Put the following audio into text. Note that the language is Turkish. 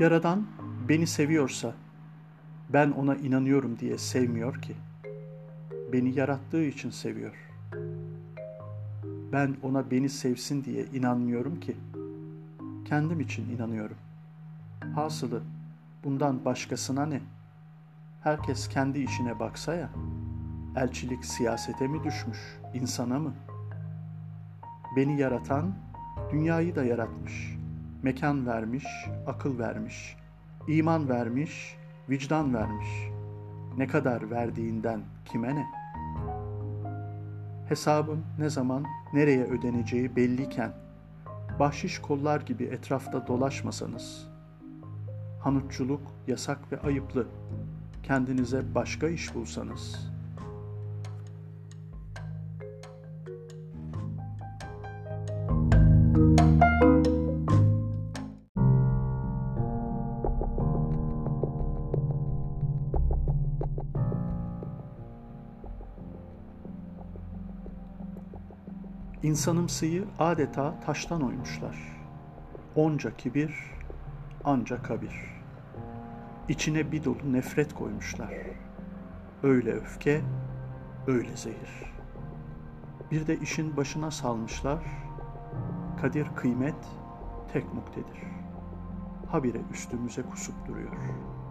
Yaradan beni seviyorsa ben ona inanıyorum diye sevmiyor ki. Beni yarattığı için seviyor. Ben ona beni sevsin diye inanmıyorum ki. Kendim için inanıyorum. Hasılı bundan başkasına ne? Herkes kendi işine baksa ya. Elçilik siyasete mi düşmüş, insana mı? Beni yaratan dünyayı da yaratmış. Mekan vermiş, akıl vermiş, iman vermiş, vicdan vermiş. Ne kadar verdiğinden kime ne? Hesabın ne zaman, nereye ödeneceği belliyken, bahşiş kollar gibi etrafta dolaşmasanız, hanutçuluk yasak ve ayıplı, kendinize başka iş bulsanız.'' İnsanımsıyı adeta taştan oymuşlar. Onca kibir, anca kabir. İçine bir dolu nefret koymuşlar. Öyle öfke, öyle zehir. Bir de işin başına salmışlar. Kadir kıymet tek muktedir. Habire üstümüze kusup duruyor.''